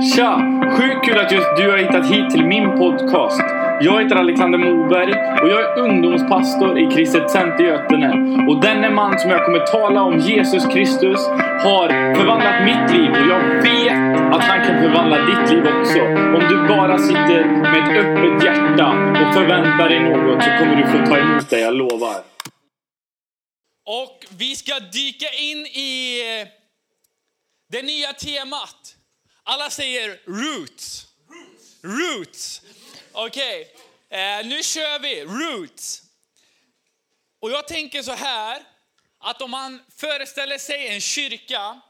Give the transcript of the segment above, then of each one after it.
Tja! Sjukt kul att just du har hittat hit till min podcast. Jag heter Alexander Moberg och jag är ungdomspastor i Kristet Center Götene. Och denne man som jag kommer tala om, Jesus Kristus, har förvandlat mitt liv och jag vet att han kan förvandla ditt liv också. Om du bara sitter med ett öppet hjärta och förväntar dig något så kommer du få ta emot det, jag lovar. Och vi ska dyka in i det nya temat. Alla säger roots. Roots. Okej, eh, nu kör vi. Roots. Och jag tänker så här, att om man föreställer sig en kyrka,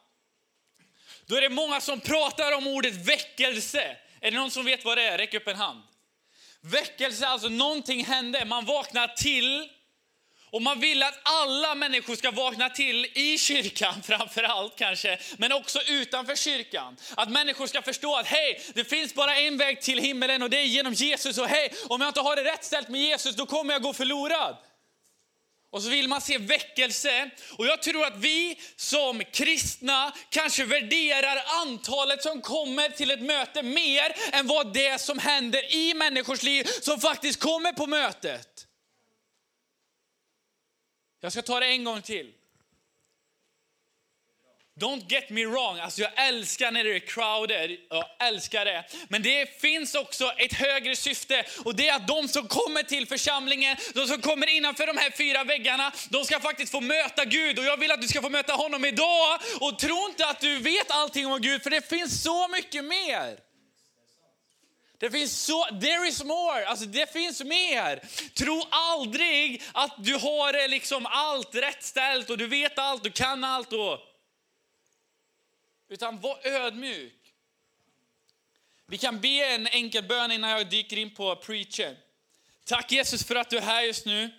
då är det många som pratar om ordet väckelse. Är det någon som vet vad det är? Räck upp en hand. Väckelse, alltså någonting hände, man vaknar till och man vill att alla människor ska vakna till i kyrkan framför allt kanske, men också utanför kyrkan. Att människor ska förstå att hej, det finns bara en väg till himmelen och det är genom Jesus. Och hej, om jag inte har det rätt ställt med Jesus, då kommer jag gå förlorad. Och så vill man se väckelse. Och jag tror att vi som kristna kanske värderar antalet som kommer till ett möte mer än vad det som händer i människors liv som faktiskt kommer på mötet. Jag ska ta det en gång till. Don't get me wrong, alltså jag älskar när det är crowded, jag älskar det. Men det finns också ett högre syfte och det är att de som kommer till församlingen, de som kommer innanför de här fyra väggarna, de ska faktiskt få möta Gud och jag vill att du ska få möta honom idag. Och tro inte att du vet allting om Gud, för det finns så mycket mer. Det finns så, there is more, alltså det finns mer. Tro aldrig att du har liksom allt rätt ställt och du vet allt, du kan allt. Och, utan var ödmjuk. Vi kan be en enkel bön innan jag dyker in på preacher. Tack Jesus för att du är här just nu.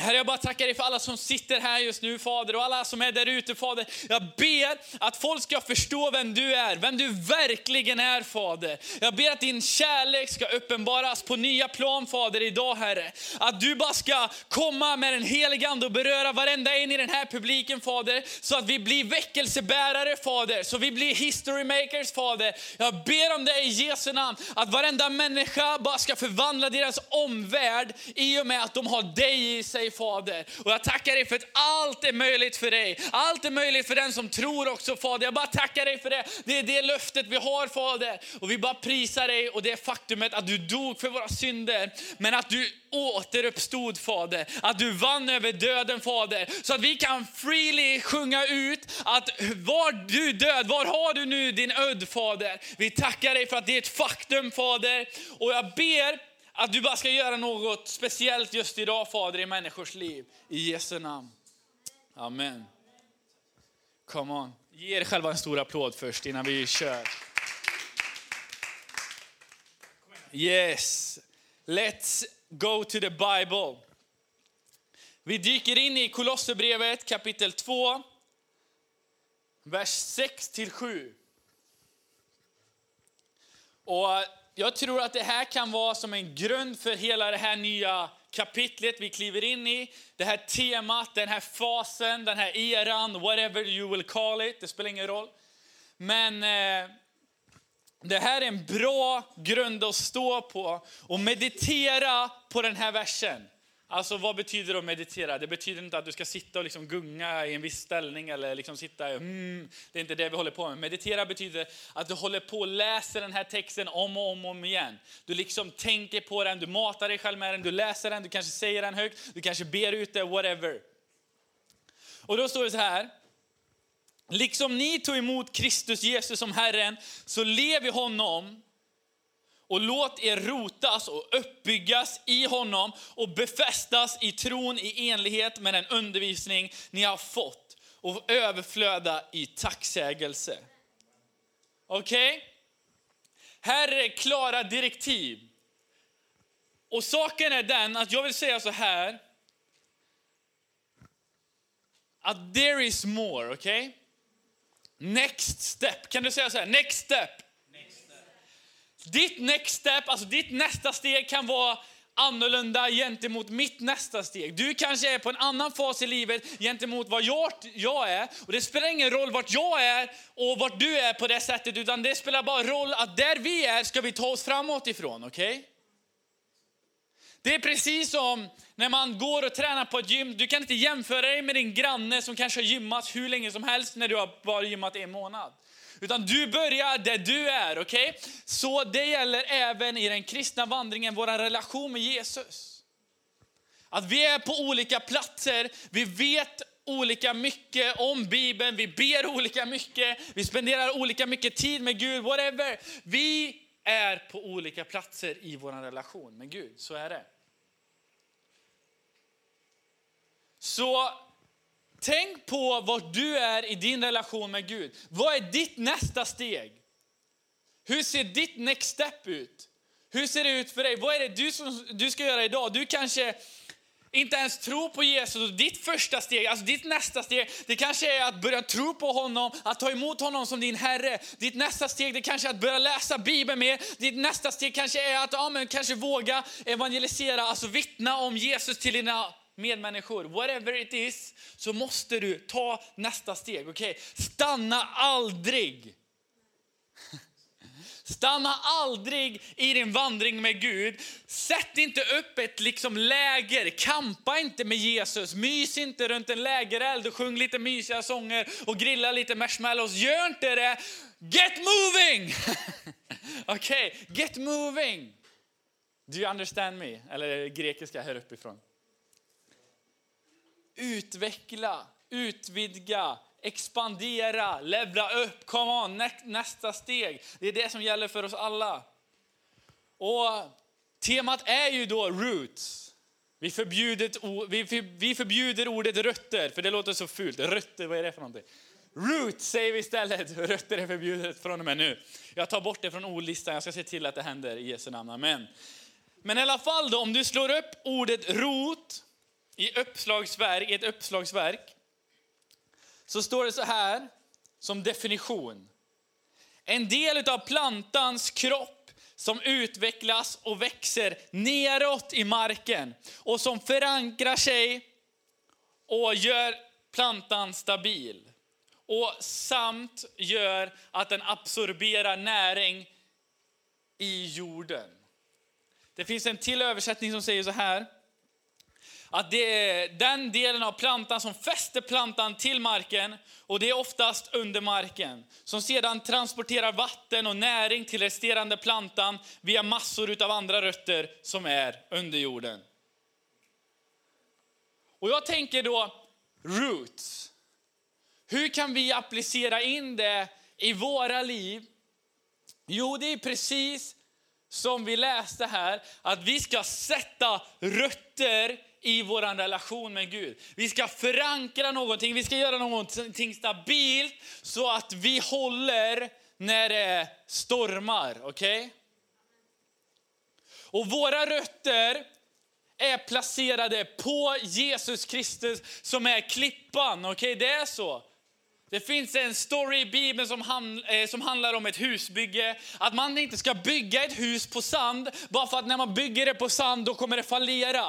Herre, jag bara tackar dig för alla som sitter här just nu, Fader, och alla som är där ute, Fader. Jag ber att folk ska förstå vem du är, vem du verkligen är, Fader. Jag ber att din kärlek ska uppenbaras på nya plan, Fader, idag, Herre. Att du bara ska komma med den heliga Ande och beröra varenda en i den här publiken, Fader, så att vi blir väckelsebärare, Fader, så vi blir history makers, Fader. Jag ber om det i Jesu namn, att varenda människa bara ska förvandla deras omvärld i och med att de har dig i sig, Fader. Och jag tackar dig för att allt är möjligt för dig. Allt är möjligt för den som tror också, Fader. Jag bara tackar dig för det. Det är det löftet vi har, Fader. Och vi bara prisar dig och det faktumet att du dog för våra synder, men att du återuppstod, Fader. Att du vann över döden, Fader. Så att vi kan freely sjunga ut att var du död, var har du nu din ödd, Fader? Vi tackar dig för att det är ett faktum, Fader. Och jag ber att du bara ska göra något speciellt just idag Fader i människors liv. I Jesu namn. Amen. Come on. Ge er själva en stor applåd först innan vi kör. Yes. Let's go to the Bible. Vi dyker in i Kolosserbrevet kapitel 2, vers 6-7. Och jag tror att det här kan vara som en grund för hela det här nya kapitlet vi kliver in i. Det här temat, den här fasen, den här eran, whatever you will call it, det spelar ingen roll. Men eh, det här är en bra grund att stå på och meditera på den här versen. Alltså vad betyder det att meditera? Det betyder inte att du ska sitta och liksom gunga i en viss ställning eller liksom sitta mm, Det är inte det vi håller på med. Meditera betyder att du håller på och läser den här texten om och om, och om igen. Du liksom tänker på den, du matar dig själv med den, du läser den, du kanske säger den högt, du kanske ber ut det, whatever. Och då står det så här. Liksom ni tog emot Kristus Jesus som Herren, så lev i honom och låt er rotas och uppbyggas i honom och befästas i tron i enlighet med den undervisning ni har fått och överflöda i tacksägelse. Okej? Okay? Här är klara direktiv. Och saken är den att jag vill säga så här. Att there is more, okej? Okay? Next step. Kan du säga så här? Next step. Ditt next step, alltså ditt nästa steg kan vara annorlunda gentemot mitt nästa steg. Du kanske är på en annan fas i livet gentemot vad jag, jag är. Och det spelar ingen roll vart jag är och vart du är på det sättet, utan det spelar bara roll att där vi är ska vi ta oss framåt ifrån, okej? Okay? Det är precis som när man går och tränar på ett gym. Du kan inte jämföra dig med din granne som kanske har gymmat hur länge som helst när du har bara gymmat en månad. Utan du börjar där du är, okej? Okay? Så det gäller även i den kristna vandringen, vår relation med Jesus. Att vi är på olika platser, vi vet olika mycket om Bibeln, vi ber olika mycket, vi spenderar olika mycket tid med Gud, whatever. Vi är på olika platser i vår relation med Gud, så är det. Så tänk på vart du är i din relation med Gud. Vad är ditt nästa steg? Hur ser ditt next step ut? Hur ser det ut för dig? Vad är det du, som, du ska göra idag? Du kanske inte ens tror på Jesus. Ditt första steg, alltså ditt nästa steg, det kanske är att börja tro på honom, att ta emot honom som din Herre. Ditt nästa steg, det kanske är att börja läsa Bibeln mer. Ditt nästa steg kanske är att ja, men kanske våga evangelisera, alltså vittna om Jesus till dina medmänniskor. Whatever it is, så måste du ta nästa steg. Okay? Stanna aldrig Stanna aldrig i din vandring med Gud. Sätt inte upp ett liksom läger, kampa inte med Jesus. Mys inte runt en lägereld och sjung lite mysiga sånger och grilla lite marshmallows. Gör inte det. Get moving! Okej, okay, get moving. Do you understand me? Eller grekiska här uppifrån. Utveckla, utvidga, expandera, levla upp, come on, nästa steg. Det är det som gäller för oss alla. Och temat är ju då roots. Vi förbjuder, vi förbjuder ordet rötter, för det låter så fult. Rötter, vad är det för någonting? Roots säger vi istället. Rötter är förbjudet från och med nu. Jag tar bort det från ordlistan. Jag ska se till att det händer i Jesu namn. Amen. Men i alla fall då, om du slår upp ordet rot i, uppslagsverk, ett uppslagsverk så står det så här som definition. En del av plantans kropp som utvecklas och växer neråt i marken och som förankrar sig och gör plantan stabil. Och samt gör att den absorberar näring i jorden. Det finns en till översättning som säger så här. Att det är den delen av plantan som fäster plantan till marken och det är oftast under marken. Som sedan transporterar vatten och näring till resterande plantan via massor av andra rötter som är under jorden. Och jag tänker då roots. Hur kan vi applicera in det i våra liv? Jo, det är precis som vi läste här, att vi ska sätta rötter i vår relation med Gud. Vi ska förankra någonting, vi ska göra någonting stabilt så att vi håller när det stormar. Okej? Okay? Och våra rötter är placerade på Jesus Kristus som är klippan. Okej, okay? det är så. Det finns en story i Bibeln som, hand, eh, som, handlar om ett husbygge. Att man inte ska bygga ett hus på sand, bara för att när man bygger det på sand då kommer det fallera.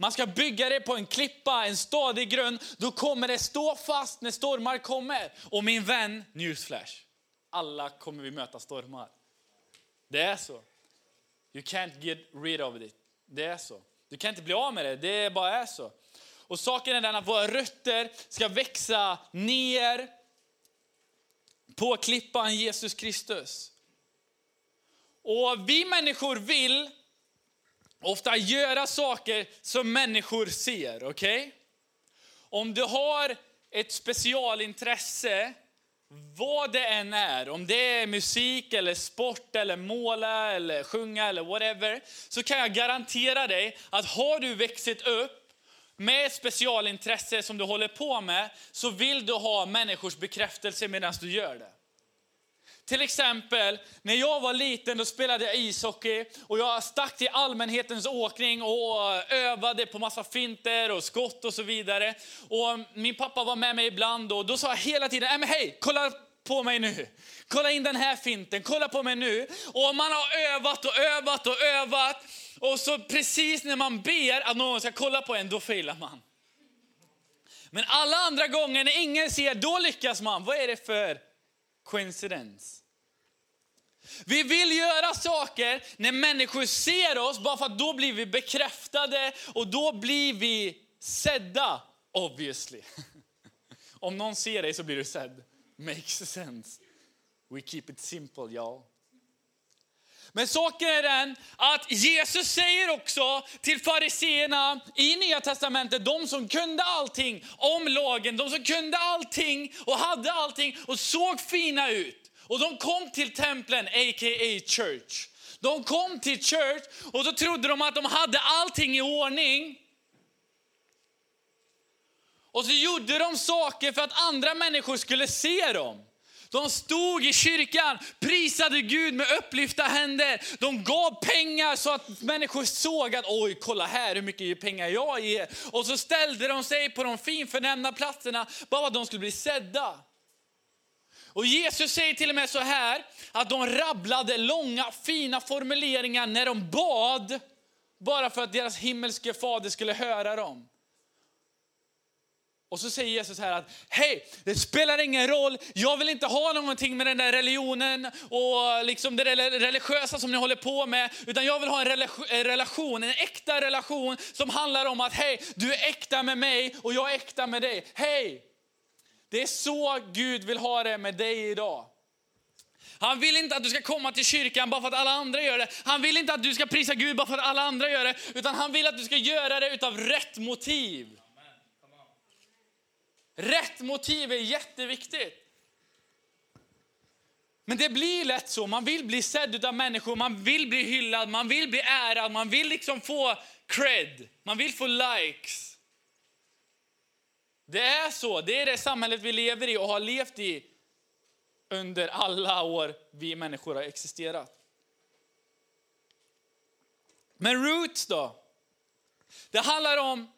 Man ska bygga det på en klippa, en stadig grund. Då kommer det stå fast när stormar kommer. Och min vän, newsflash. Alla kommer vi möta stormar. Det är så. You can't get rid of it. Det är så. Du kan inte bli av med det, det bara är så. Och saken är den att våra rötter ska växa ner på klippan Jesus Kristus. Och vi människor vill ofta göra saker som människor ser. Okej? Okay? Om du har ett specialintresse, vad det än är, om det är musik, eller sport, eller måla, eller sjunga eller whatever, så kan jag garantera dig att har du växt upp med ett specialintresse som du håller på med, så vill du ha människors bekräftelse medan du gör det. Till exempel, när jag var liten då spelade jag ishockey och jag stack till allmänhetens åkning och övade på massa finter och skott och så vidare. Och min pappa var med mig ibland och då sa jag hela tiden, men hej, kolla på mig nu. Kolla in den här finten, kolla på mig nu. Och man har övat och övat och övat. Och så precis när man ber att någon ska kolla på en, då failar man. Men alla andra gånger när ingen ser, då lyckas man. Vad är det för coincidence? Vi vill göra saker när människor ser oss, bara för att då blir vi bekräftade och då blir vi sedda, obviously. Om någon ser dig så blir du sedd. Makes sense. We keep it simple, y'all. Men saken är den att Jesus säger också till fariseerna i Nya Testamentet, de som kunde allting om lagen, de som kunde allting och hade allting och såg fina ut. Och de kom till templen, a.k.a. church. De kom till church och då trodde de att de hade allting i ordning. Och så gjorde de saker för att andra människor skulle se dem. De stod i kyrkan, prisade Gud med upplyfta händer. De gav pengar så att människor såg att oj, kolla här hur mycket pengar jag ger. Och så ställde de sig på de finförnämnda platserna bara för att de skulle bli sedda. Och Jesus säger till och med så här att de rabblade långa fina formuleringar när de bad bara för att deras himmelske fader skulle höra dem. Och så säger Jesus här att hej, det spelar ingen roll, jag vill inte ha någonting med den där religionen och liksom det religiösa som ni håller på med, utan jag vill ha en relation, en äkta relation som handlar om att hej, du är äkta med mig och jag är äkta med dig. Hej! Det är så Gud vill ha det med dig idag. Han vill inte att du ska komma till kyrkan bara för att alla andra gör det. Han vill inte att du ska prisa Gud bara för att alla andra gör det, utan han vill att du ska göra det utav rätt motiv. Rätt motiv är jätteviktigt. Men det blir lätt så. Man vill bli sedd av människor, man vill bli hyllad, man vill bli ärad, man vill liksom få cred, man vill få likes. Det är så, det är det samhället vi lever i och har levt i under alla år vi människor har existerat. Men roots då? Det handlar om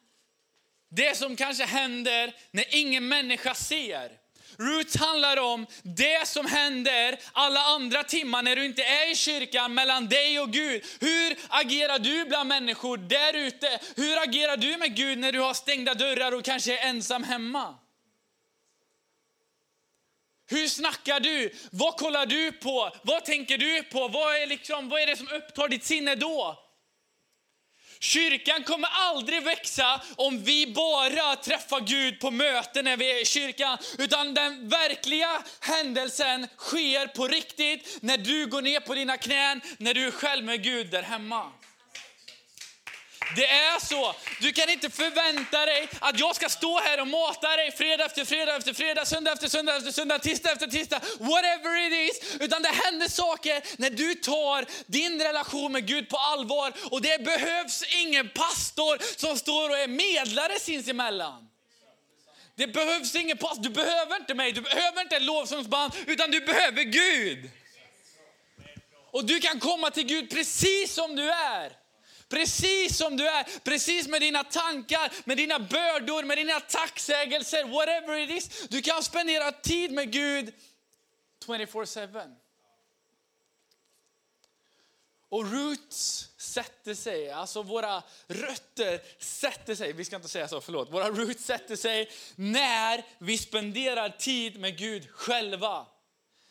det som kanske händer när ingen människa ser. Roots handlar om det som händer alla andra timmar när du inte är i kyrkan, mellan dig och Gud. Hur agerar du bland människor där ute? Hur agerar du med Gud när du har stängda dörrar och kanske är ensam hemma? Hur snackar du? Vad kollar du på? Vad tänker du på? Vad är, liksom, vad är det som upptar ditt sinne då? Kyrkan kommer aldrig växa om vi bara träffar Gud på möten när vi är i kyrkan. Utan den verkliga händelsen sker på riktigt när du går ner på dina knän, när du är själv med Gud där hemma. Det är så. Du kan inte förvänta dig att jag ska stå här och mata dig fredag efter fredag efter fredag, söndag efter söndag efter söndag, tisdag efter tisdag, whatever it is. Utan det händer saker när du tar din relation med Gud på allvar och det behövs ingen pastor som står och är medlare sinsemellan. Det behövs ingen pastor, du behöver inte mig, du behöver inte en lovsångsband, utan du behöver Gud. Och du kan komma till Gud precis som du är. Precis som du är, precis med dina tankar, med dina bördor, med dina tacksägelser, whatever it is. Du kan spendera tid med Gud 24-7. Och roots sätter sig, alltså våra rötter sätter sig, vi ska inte säga så, förlåt. Våra roots sätter sig när vi spenderar tid med Gud själva.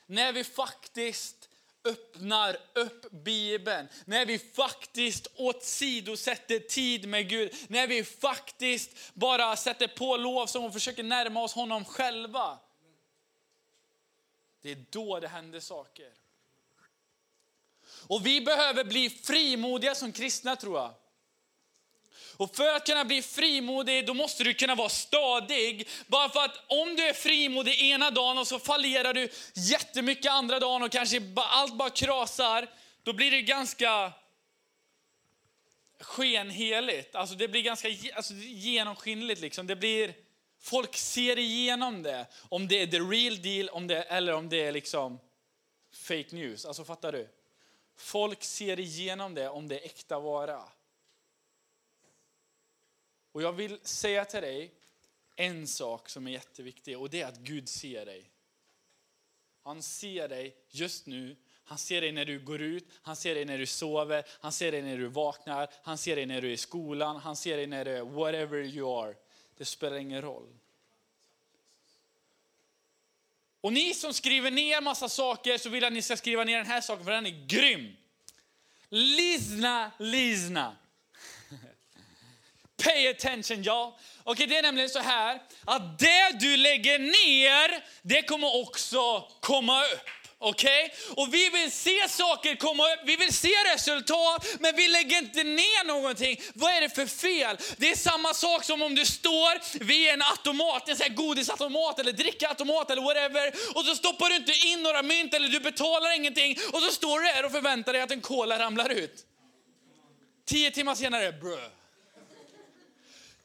När vi faktiskt öppnar upp Bibeln, när vi faktiskt åsidosätter tid med Gud, när vi faktiskt bara sätter på lov som och försöker närma oss honom själva. Det är då det händer saker. Och vi behöver bli frimodiga som kristna tror jag. Och för att kunna bli frimodig, då måste du kunna vara stadig. Bara för att om du är frimodig ena dagen och så fallerar du jättemycket andra dagen och kanske allt bara krasar, då blir det ganska skenheligt. Alltså det blir ganska alltså genomskinligt. Liksom. Det blir, folk ser igenom det. Om det är the real deal om det, eller om det är liksom fake news. Alltså fattar du? Folk ser igenom det om det är äkta vara. Och jag vill säga till dig en sak som är jätteviktig och det är att Gud ser dig. Han ser dig just nu. Han ser dig när du går ut, han ser dig när du sover, han ser dig när du vaknar, han ser dig när du är i skolan, han ser dig när du är whatever you are. Det spelar ingen roll. Och ni som skriver ner massa saker så vill jag att ni ska skriva ner den här saken för den är grym. Lyssna, lyssna. Pay attention, ja. Okay, det är nämligen så här att det du lägger ner, det kommer också komma upp. Okej? Okay? Och vi vill se saker komma upp, vi vill se resultat, men vi lägger inte ner någonting. Vad är det för fel? Det är samma sak som om du står vid en automat, en sån här godisautomat eller drickautomat eller whatever, och så stoppar du inte in några mynt eller du betalar ingenting och så står du där och förväntar dig att en cola ramlar ut. Tio timmar senare, brö.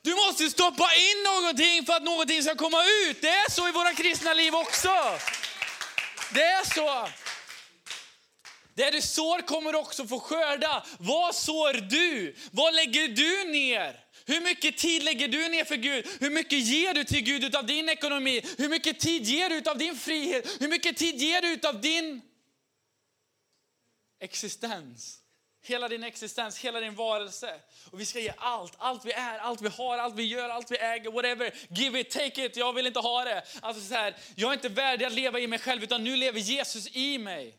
Du måste stoppa in någonting för att någonting ska komma ut. Det är så i våra kristna liv också. Det är så. Det du sår kommer du också få skörda. Vad sår du? Vad lägger du ner? Hur mycket tid lägger du ner för Gud? Hur mycket ger du till Gud av din ekonomi? Hur mycket tid ger du av din frihet? Hur mycket tid ger du av din existens? Hela din existens, hela din varelse. Och vi ska ge allt, allt vi är, allt vi har, allt vi gör, allt vi äger, whatever. Give it, take it, jag vill inte ha det. Alltså så här, jag är inte värdig att leva i mig själv, utan nu lever Jesus i mig.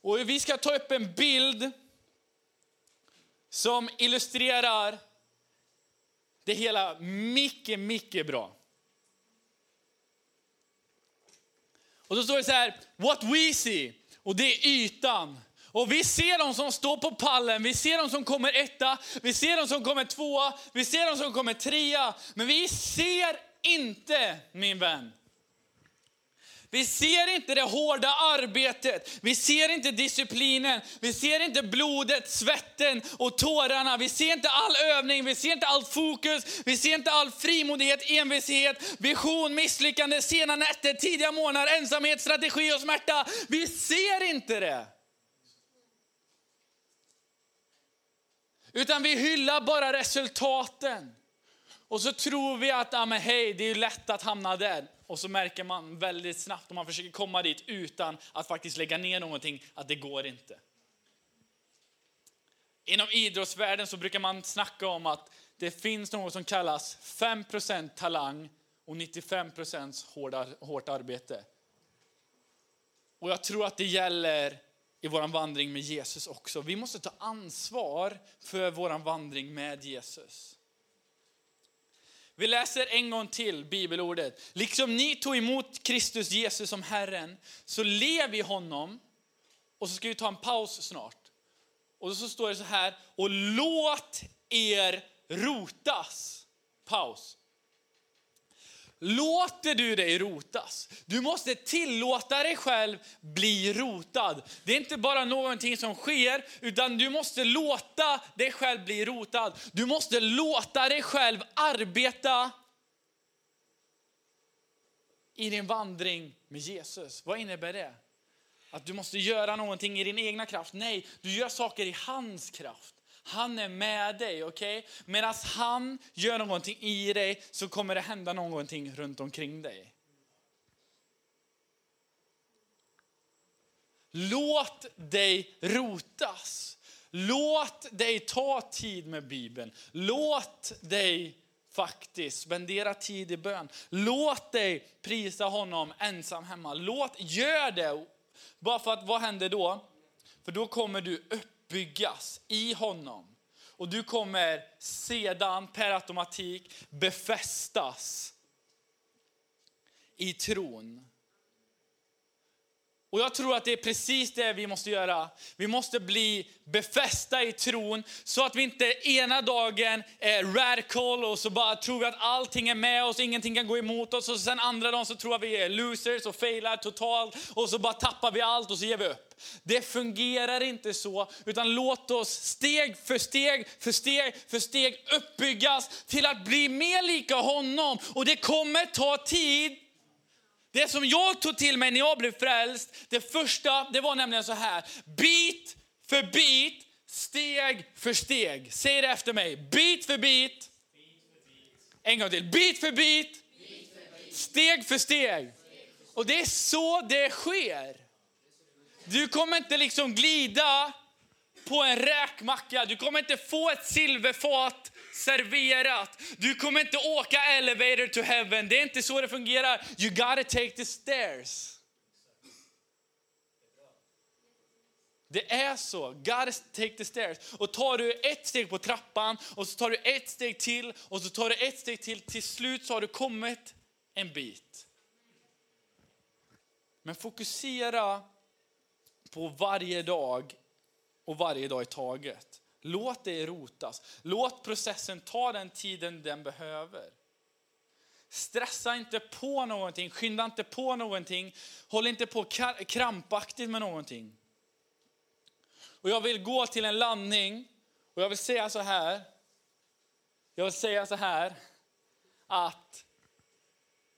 Och vi ska ta upp en bild som illustrerar det hela mycket, mycket bra. Och då står det så här, what we see. Och det är ytan. Och vi ser de som står på pallen, vi ser de som kommer etta, vi ser de som kommer tvåa, vi ser de som kommer trea. Men vi ser inte, min vän, vi ser inte det hårda arbetet, vi ser inte disciplinen, vi ser inte blodet, svetten och tårarna. Vi ser inte all övning, vi ser inte allt fokus, vi ser inte all frimodighet, envishet, vision, misslyckande, sena nätter, tidiga månader, ensamhet, strategi och smärta. Vi ser inte det. Utan vi hyllar bara resultaten. Och så tror vi att, ja men hej, det är lätt att hamna där. Och så märker man väldigt snabbt om man försöker komma dit utan att faktiskt lägga ner någonting, att det går inte. Inom idrottsvärlden så brukar man snacka om att det finns något som kallas 5% talang och 95% hårda, hårt arbete. Och jag tror att det gäller i vår vandring med Jesus också. Vi måste ta ansvar för vår vandring med Jesus. Vi läser en gång till bibelordet. Liksom ni tog emot Kristus Jesus som Herren, så lev i honom. Och så ska vi ta en paus snart. Och så står det så här, och låt er rotas. Paus. Låter du dig rotas? Du måste tillåta dig själv bli rotad. Det är inte bara någonting som sker, utan du måste låta dig själv bli rotad. Du måste låta dig själv arbeta i din vandring med Jesus. Vad innebär det? Att du måste göra någonting i din egna kraft? Nej, du gör saker i hans kraft. Han är med dig, okej? Okay? Medan han gör någonting i dig så kommer det hända någonting runt omkring dig. Låt dig rotas. Låt dig ta tid med Bibeln. Låt dig faktiskt spendera tid i bön. Låt dig prisa honom ensam hemma. Låt, gör det. Bara för att vad händer då? För då kommer du upp byggas i honom. Och du kommer sedan per automatik befästas i tron. Och jag tror att det är precis det vi måste göra. Vi måste bli befästa i tron så att vi inte ena dagen är radical och så bara tror vi att allting är med oss, ingenting kan gå emot oss. Och sen andra dagen så tror att vi är losers och failar totalt och så bara tappar vi allt och så ger vi upp. Det fungerar inte så, utan låt oss steg för steg för steg för steg uppbyggas till att bli mer lika honom. Och det kommer ta tid det som jag tog till mig när jag blev frälst, det första, det var nämligen så här. Bit för bit, steg för steg. Säg det efter mig. Bit för bit. En gång till. Bit för bit. Steg för steg. Och det är så det sker. Du kommer inte liksom glida på en räkmacka. Du kommer inte få ett silverfat serverat. Du kommer inte åka elevator to heaven. Det är inte så det fungerar. You gotta take the stairs. Det är så. God take the stairs. Och tar du ett steg på trappan och så tar du ett steg till och så tar du ett steg till. Till slut så har du kommit en bit. Men fokusera på varje dag och varje dag i taget. Låt det rotas. Låt processen ta den tiden den behöver. Stressa inte på någonting, skynda inte på någonting. Håll inte på krampaktigt med någonting. Och jag vill gå till en landning och jag vill säga så här. Jag vill säga så här att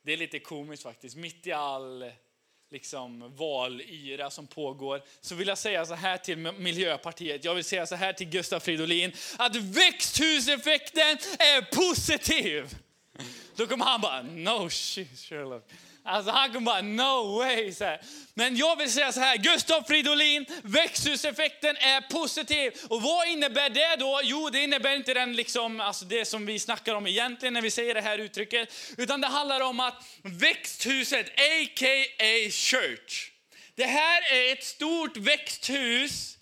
det är lite komiskt faktiskt. Mitt i all liksom, valyra som pågår så vill jag säga så här till Miljöpartiet. Jag vill säga så här till Gustav Fridolin att växthuseffekten är positiv. Då kommer han bara, no shit Sherlock. Alltså han kommer bara, no way. Så här. Men jag vill säga så här, Gustav Fridolin, växthuseffekten är positiv. Och vad innebär det då? Jo, det innebär inte den liksom, alltså det som vi snackar om egentligen när vi säger det här uttrycket. Utan det handlar om att växthuset, a.k.a. church. Det här är ett stort växthus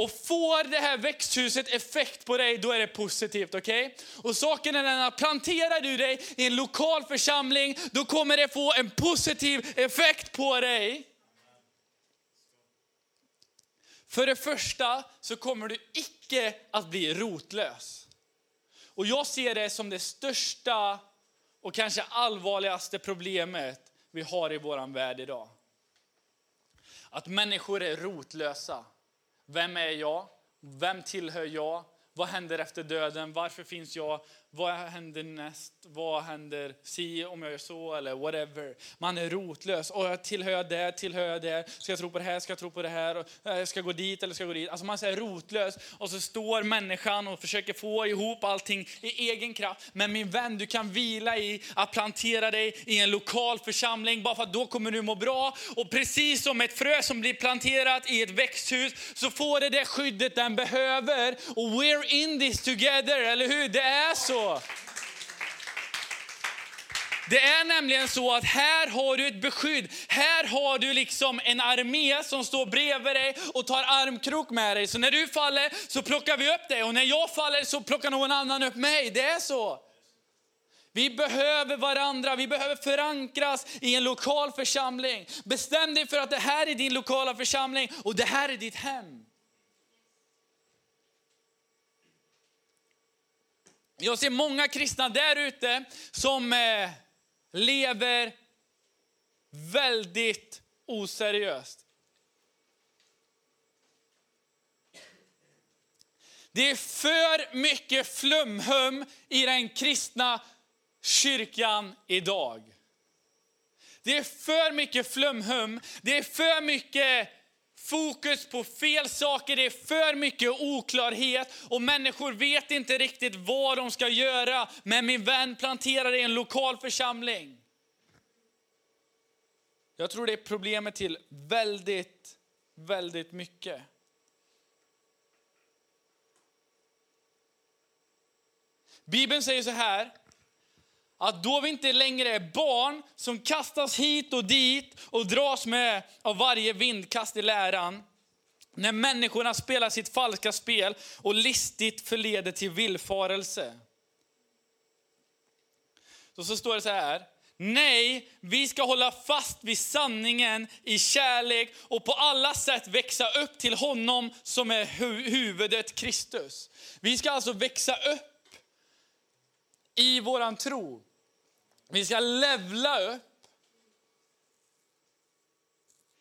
och får det här växthuset effekt på dig, då är det positivt. Okay? Och saken är den att planterar du dig i en lokal församling, då kommer det få en positiv effekt på dig. För det första så kommer du icke att bli rotlös. Och jag ser det som det största och kanske allvarligaste problemet vi har i vår värld idag. Att människor är rotlösa. Vem är jag? Vem tillhör jag? Vad händer efter döden? Varför finns jag? Vad händer näst? Vad händer si om jag gör så eller whatever. Man är rotlös. Och jag tillhör jag det? Tillhör jag det? Ska jag tro på det här? Ska jag tro på det här? Och eh, jag ska gå dit eller ska jag gå dit? Alltså man är rotlös och så står människan och försöker få ihop allting i egen kraft. Men min vän, du kan vila i att plantera dig i en lokal församling bara för att då kommer du må bra. Och precis som ett frö som blir planterat i ett växthus så får det det skyddet den behöver. Och we're in this together, eller hur? Det är så. Det är nämligen så att här har du ett beskydd. Här har du liksom en armé som står bredvid dig och tar armkrok med dig. Så när du faller så plockar vi upp dig och när jag faller så plockar någon annan upp mig. Det är så. Vi behöver varandra, vi behöver förankras i en lokal församling. Bestäm dig för att det här är din lokala församling och det här är ditt hem. Jag ser många kristna där ute som eh, lever väldigt oseriöst. Det är för mycket flumhum i den kristna kyrkan idag. Det är för mycket flumhum, det är för mycket fokus på fel saker, det är för mycket oklarhet och människor vet inte riktigt vad de ska göra. Men min vän planterar i en lokal församling. Jag tror det är problemet till väldigt, väldigt mycket. Bibeln säger så här, att då vi inte längre är barn som kastas hit och dit och dras med av varje vindkast i läran. När människorna spelar sitt falska spel och listigt förleder till villfarelse. Så, så står det så här. Nej, vi ska hålla fast vid sanningen i kärlek och på alla sätt växa upp till honom som är huvudet Kristus. Vi ska alltså växa upp i våran tro. Vi ska levla upp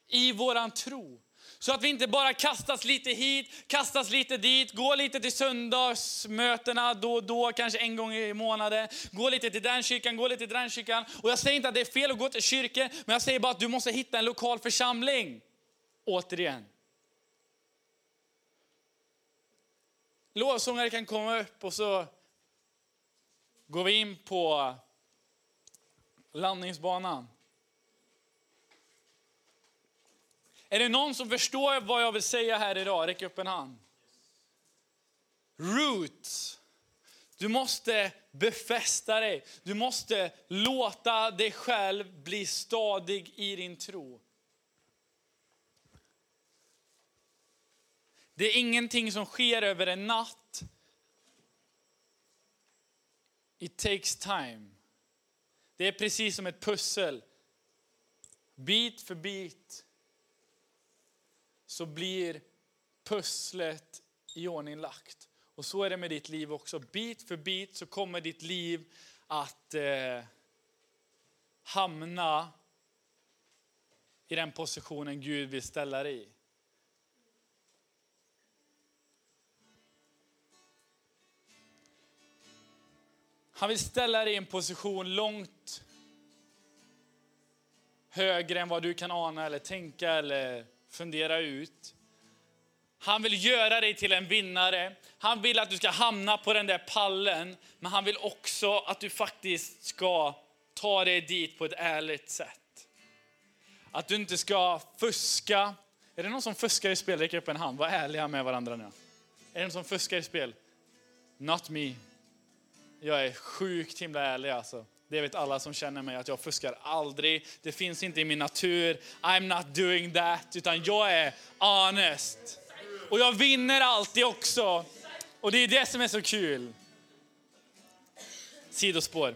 i våran tro. Så att vi inte bara kastas lite hit, kastas lite dit, går lite till söndagsmötena då och då, kanske en gång i månaden. Går lite till den kyrkan, går lite till den kyrkan. Och jag säger inte att det är fel att gå till kyrkan, men jag säger bara att du måste hitta en lokal församling. Återigen. Lovsångare kan komma upp och så går vi in på landningsbanan. Är det någon som förstår vad jag vill säga här idag? Räck upp en hand. Roots. Du måste befästa dig. Du måste låta dig själv bli stadig i din tro. Det är ingenting som sker över en natt. It takes time. Det är precis som ett pussel. Bit för bit så blir pusslet i ordning lagt. Och så är det med ditt liv också. Bit för bit så kommer ditt liv att eh, hamna i den positionen Gud vill ställa dig i. Han vill ställa dig i en position långt högre än vad du kan ana eller tänka eller fundera ut. Han vill göra dig till en vinnare. Han vill att du ska hamna på den där pallen. Men han vill också att du faktiskt ska ta dig dit på ett ärligt sätt. Att du inte ska fuska. Är det någon som fuskar i spel? Räck upp en hand. Var ärliga med varandra nu. Är det någon som fuskar i spel? Not me. Jag är sjukt himla ärlig alltså. Det vet alla som känner mig, att jag fuskar aldrig. Det finns inte i min natur. I'm not doing that. Utan jag är honest. Och jag vinner alltid också. Och det är det som är så kul. Sidospår.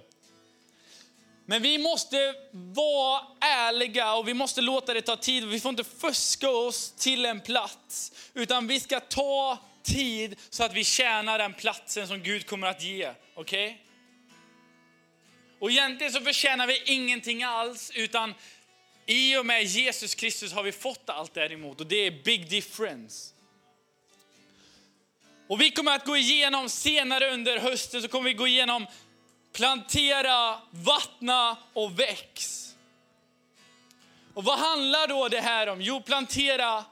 Men vi måste vara ärliga och vi måste låta det ta tid. Vi får inte fuska oss till en plats. Utan vi ska ta tid så att vi tjänar den platsen som Gud kommer att ge. Okej? Okay? Och egentligen så förtjänar vi ingenting alls, utan i och med Jesus Kristus har vi fått allt däremot. Och det är big difference. Och vi kommer att gå igenom senare under hösten, så kommer vi gå igenom plantera, vattna och väx. Och vad handlar då det här om? Jo, plantera,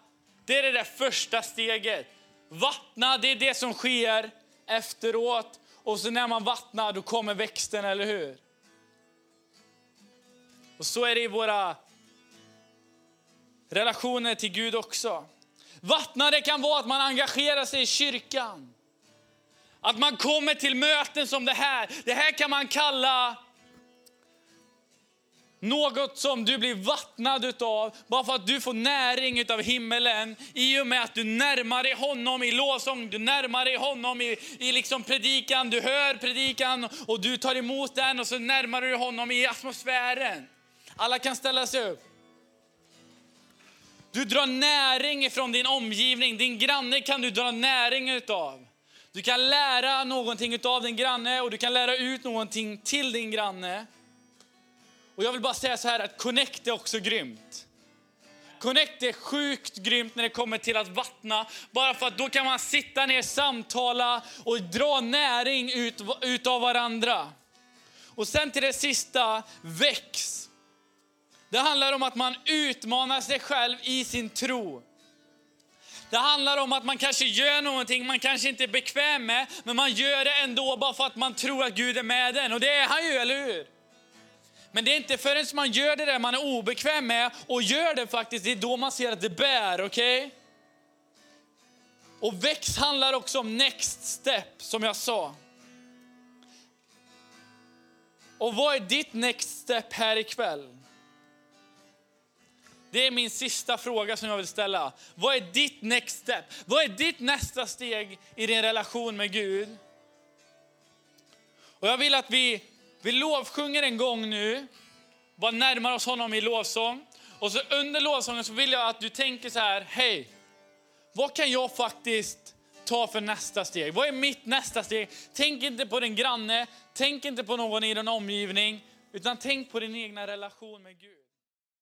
det är det där första steget. Vattna, det är det som sker efteråt. Och så när man vattnar, då kommer växten, eller hur? Och så är det i våra relationer till Gud också. Vattnare kan vara att man engagerar sig i kyrkan. Att man kommer till möten som det här. Det här kan man kalla något som du blir vattnad utav, bara för att du får näring utav himmelen. I och med att du närmar dig honom i lovsång, du närmar dig honom i, i liksom predikan, du hör predikan och du tar emot den och så närmar du dig honom i atmosfären. Alla kan ställa sig upp. Du drar näring ifrån din omgivning. Din granne kan du dra näring utav. Du kan lära någonting utav din granne och du kan lära ut någonting till din granne. Och jag vill bara säga så här att Connect är också grymt. Connect är sjukt grymt när det kommer till att vattna. Bara för att då kan man sitta ner, samtala och dra näring ut, utav varandra. Och sen till det sista, väx. Det handlar om att man utmanar sig själv i sin tro. Det handlar om att man kanske gör någonting man kanske inte är bekväm med, men man gör det ändå bara för att man tror att Gud är med en. Och det är han ju, eller hur? Men det är inte förrän man gör det där man är obekväm med och gör det faktiskt, det är då man ser att det bär, okej? Okay? Och växt handlar också om next step, som jag sa. Och vad är ditt next step här ikväll? Det är min sista fråga som jag vill ställa. Vad är ditt next step? Vad är ditt nästa steg i din relation med Gud? Och jag vill att vi, vi lovsjunger en gång nu, bara närmar oss honom i lovsång. Och så under lovsången så vill jag att du tänker så här, hej, vad kan jag faktiskt ta för nästa steg? Vad är mitt nästa steg? Tänk inte på din granne, tänk inte på någon i din omgivning, utan tänk på din egna relation med Gud.